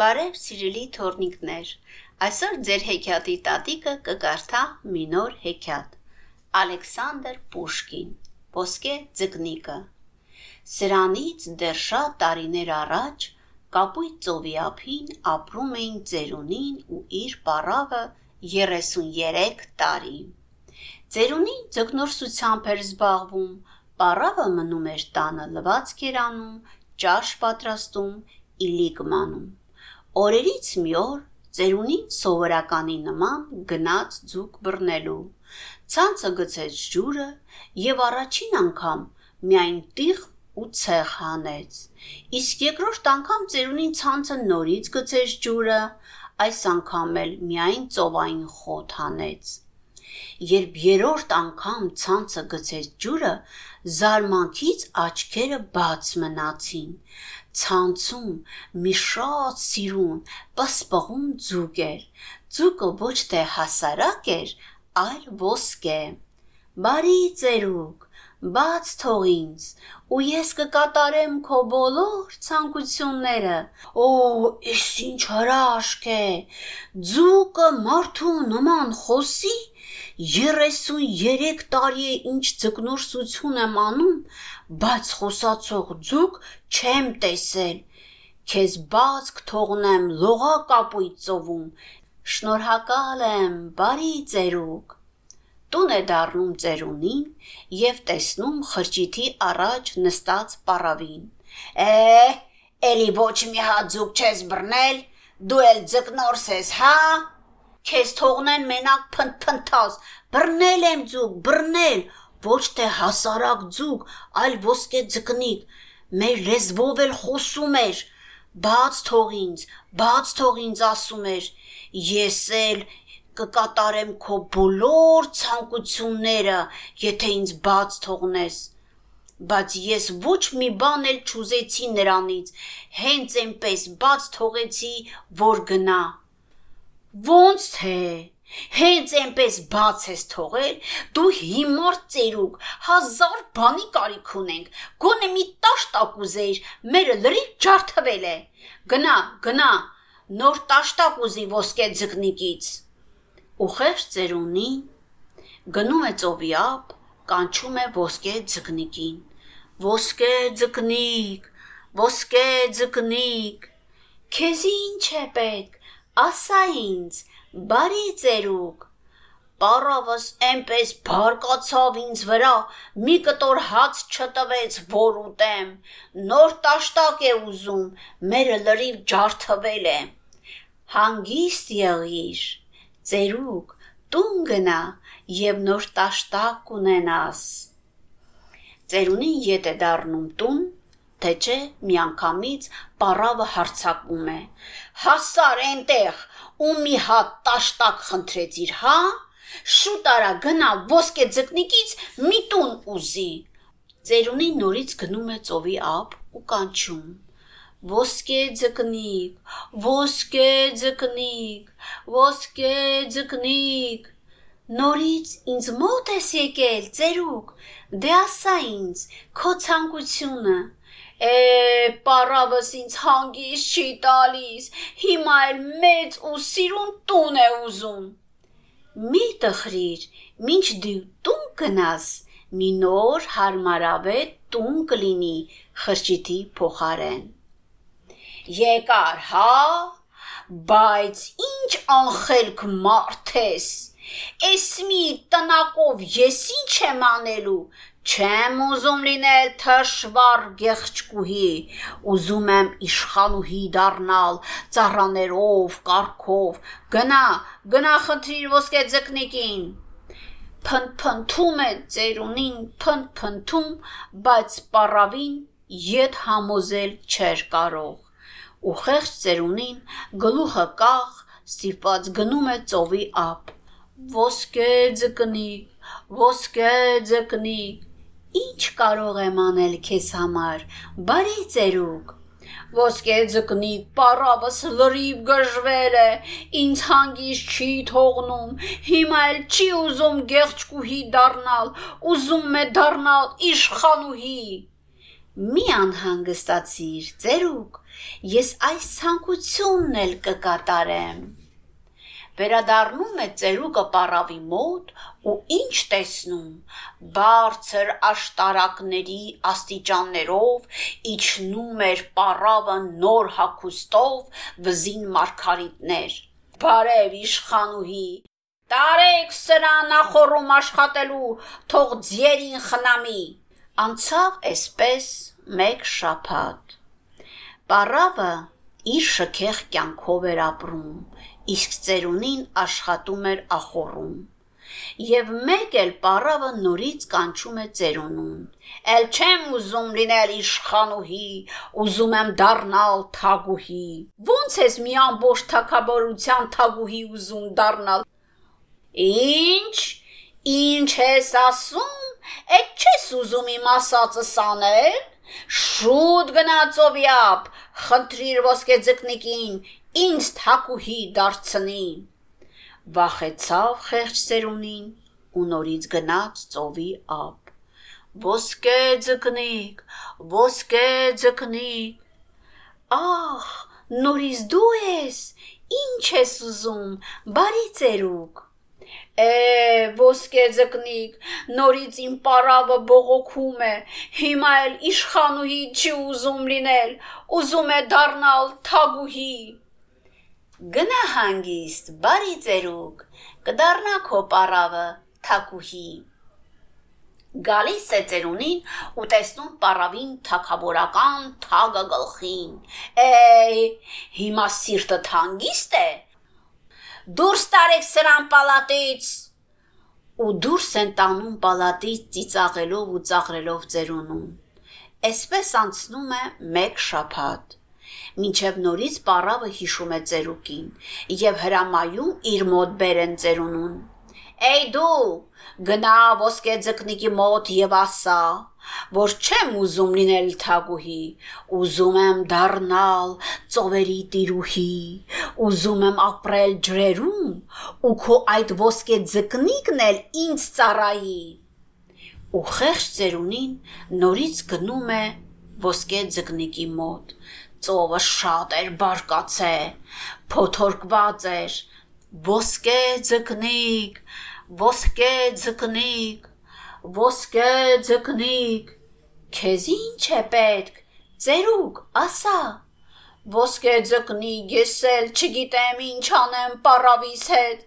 Բարև սիրելի թորնիկներ։ Այսօր ձեր հեքիաթի տատիկը կկարդա մի նոր հեքիաթ։ Ալեքսանդր Պուշկին։ Ոսկե ձկնիկը։ Սրանից դեռ շատ տարիներ առաջ Կապույտ ծովի ափին ապրում էին Ծերունին ու իր պարավը 33 տարի։ Ծերունին ձկնորսությամբ էր զբաղվում, պարավը մնում էր տանը լվացք էր անում, ճաշ պատրաստում, իլիկ մանում։ Օրերից մի օր ծերունին սովորականի նման գնաց ձուկ բռնելու։ Ցանցը գցեց ջուրը եւ առաջին անգամ միայն տիղ ու ցեղ հանեց։ Իսկ երկրորդ անգամ ծերունին ցանցը նորից գցեց ջուրը, այս անգամ էլ միայն ծովային խոտ հանեց։ Երբ երրորդ անգամ ցանցը գցեց ջուրը, զարմանքից աչքերը բաց մնացին ցանցում մի շատ սիրուն, պսպղուն ձուկ էր։ Ձուկը ոչ թե հասարակ էր, այլ ոսկե։ Բարի ծերուկ, բաց թող ինձ, ու ես կկատարեմ քո բոլոր ցանկությունները։ Օ, ես ինչ հրաշք է։ Ձուկը մարդու նման խոսի 33 տարի է ինչ ձկնորսություն եմ անում, բայց խոսացող ձուկ չեմ տեսել։ Քեզ բացք թողնեմ լողա կապույտ ծովում։ Շնորհակալ եմ, բարի ծերուկ։ Տուն է դառնում ծերունին եւ տեսնում խրճիթի առաջ նստած պարավին։ Է, էլի ոչ մի հատ ձուկ չես բռնել, դու էլ ձկնորս ես, հա։ Քեզ թողնեն մենակ փնփնթաս, բռնել եմ ձուկ, բռնել, ոչ թե հասարակ ձուկ, այլ ոսկե ձկնիկ։ Մեր լեզվով էլ խոսում էր։ Բաց թող ինձ, բաց թող ինձ ասում էր։ Ես էլ կկատարեմ քո բոլոր ցանկությունները, եթե ինձ բաց թողնես բայց ես ոչ մի բան էլ չուզեցի նրանից, հենց այնպես բաց թողեցի, որ գնա։ Ոնց թե Հենց այնպես բաց ես թողել, դու հիմար ծերուկ, հազար բանի կարիք ունենք։ Գոնե մի տաշտակ ուզեիր, մերը լրիվ ջարդվել է։ Գնա, գնա, նոր տաշտակ ուզի ոսկե ձկնիկից։ Ուխեր ծերունին գնում է ծովի ափ, կանչում է ոսկե ձկնիկին։ Ոսկե ձկնիկ, ոսկե ձկնիկ, քեզ ինչ է պետք ասա ինձ, բարի ծերուկ։ Պարավս այնպես բարկացավ ինձ վրա, մի կտոր հաց չտվեց, որ ուտեմ։ Նոր տաշտակ է ուզում, մերը լրիվ ջարդվել է։ Հանգիստ եղիր, ծերուկ, տուն գնա եւ նոր տաշտակ կունենաս։ Ծերունին ետ է դառնում տուն, թե չէ միանգամից պարավը հարցակում է հասար այնտեղ ու մի հատ տաշտակ խնդրեցիր հա շուտ արա գնա ոսկե ձկնիկից մի տուն ուզի ծերունի նորից գնում է ծովի ափ ու կանչում ոսկե ձկնիկ ոսկե ձկնիկ ոսկե ձկնիկ նորից ինձ մոտ ես եկել ծերուկ դե ասա ինձ քո ցանկությունը Է, պարավս ինձ հանգիստ չի տալիս, հիմա էլ մեծ ու սիրուն տուն է ուզում։ Մի տխրիր, ինչ դու տուն գնաս, մի նոր հարմարավետ տուն կլինի խրճիթի փոխարեն։ Եկար, հա, բայց ինչ անխելք մարդ ես։ Էս մի տնակով ես ինչ եմ անելու, Չեմ ուզում լինել թշվառ գեղչկուհի, ուզում եմ իշխանուհի դառնալ ծառաներով, կարկով։ Գնա, գնա խնդրիր ոսկե ձկնիկին։ Փնփնթում է ծերունին, փնփնթում, բայց պարավին յետ համոզել չէր կարող։ Ու խեղճ ծերունին գլուխը կախ, ստիպված գնում է ծովի ափ։ Ոսկե ձկնիկ, ոսկե ձկնիկ Ինչ կարող եմ անել քեզ համար, բարի ծերուկ։ Ոսկե ձկնիկ պարավս լրիվ գժվել է, ինձ հանգիստ չի թողնում, հիմա էլ չի ուզում գեղչկուհի դառնալ, ուզում է դառնալ իշխանուհի։ Մի անհանգստացիր, ծերուկ, ես այս ցանկությունն էլ կկատարեմ։ Վերադառնում է ծերուկը պարավի մոտ ու ինչ տեսնում բարձր աշտարակների աստիճաններով իջնում էր պարավը նոր հակոստով վզին մարգարիտներ բարև իշխանուհի տարեք սրան նախորում աշխատելու թող ձերին խնամի անցավ այսպես մեկ շաբաթ Պարավը իր շքեղ կյանքով էր ապրում, իսկ ծերունին աշխատում էր ախորում։ Եվ մեկ էլ պարավը նորից կանչում է ծերունուն։ Էլ չեմ ուզում լինել իշխանուհի, ուզում եմ դառնալ թագուհի։ Ոնց ես մի ամբողջ թակաբարության թագուհի ուզում դառնալ։ Ինչ, ինչ ես ասում, այդ չես ուզում իմ ասածս անել։ Շուտ գնա ծովիապ, խնդրիր ոսկե ձկնիկին, ինձ թակուհի դարձնի։ Վախեցավ խեղճ ծերունին ու նորից գնաց ծովի ափ։ Ոսկե ձկնիկ, ոսկե ձկնիկ։ Ահ, նորից դու ես։ Ինչ ես ուզում, բարի ծերուկ։ Է, ոսկե ձկնիկ, նորից իմ պարավը բողոքում է։ Հիմա էլ իշխանուհի չի ուզում լինել, ուզում է դառնալ թագուհի։ Գնա հանգիստ, բարի ծերուկ, կդառնա քո պարավը թագուհի։ Գալիս է ծերունին ու տեսնում պարավին թակավորական թագը գլխին։ Էй, հիմա սիրտը թանգիստ է, Դուրս տարեք սրան պալատից։ Ու դուրս են տանում պալատից ծիծաղելով ու ծաղրելով ծերունուն։ Այսպես անցնում է մեկ շաբաթ։ Մինչև նորից պարավը հիշում է ծերուկին եւ հրամայում իր մոտ բերեն ծերունուն։ Էй դու, գնա ոսկե ձկնիկի մոտ եւ ասա, որ չեմ ուզում լինել թագուհի, ուզում եմ դառնալ ծովերի տիրուհի, ուզում եմ ապրել ջրերում ու քո այդ ոսկե ձկնիկն էլ ինձ ծառայի։ Ու խեղճ ծերունին նորից գնում է ոսկե ձկնիկի մոտ։ Ծովը շատ էր բարկացե, փոթորկված էր։ Ոսկե ձկնիկ, ոսկե ձկնիկ, ոսկե ձկնիկ, քեզ ինչ է պետք, ծերուկ, ասա։ Ոսկե ձկնիկ, ես էլ չգիտեմ ինչ անեմ պարավիս հետ։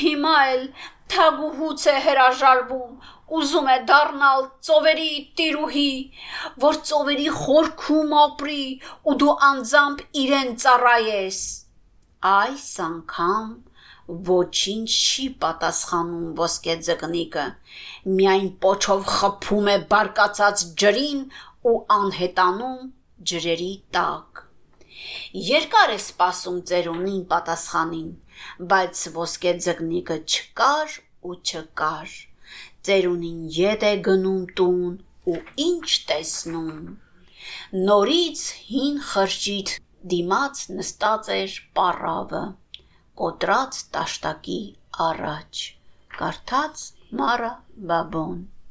Հիմա էլ թագուհուց է հրաժարվում, ուզում է դառնալ ծովերի տիրուհի, որ ծովերի խորքում ապրի ու դու անձամբ իրեն ծառայես։ Այս անգամ ոչինչ չի պատասխանում ոսկե ձկնիկը միայն պոչով խփում է բարկացած ջրին ու անհետանում ջրերի տակ երկար է սպասում ծերունին պատասխանին բայց ոսկե ձկնիկը չկար ու չկար ծերունին ետ է գնում տուն ու ինչ տեսնում նորից հին խրճիթ դիմաց նստած էր պարավը կոտրած տաշտակի առաջ կարդաց Մարա Բաբոն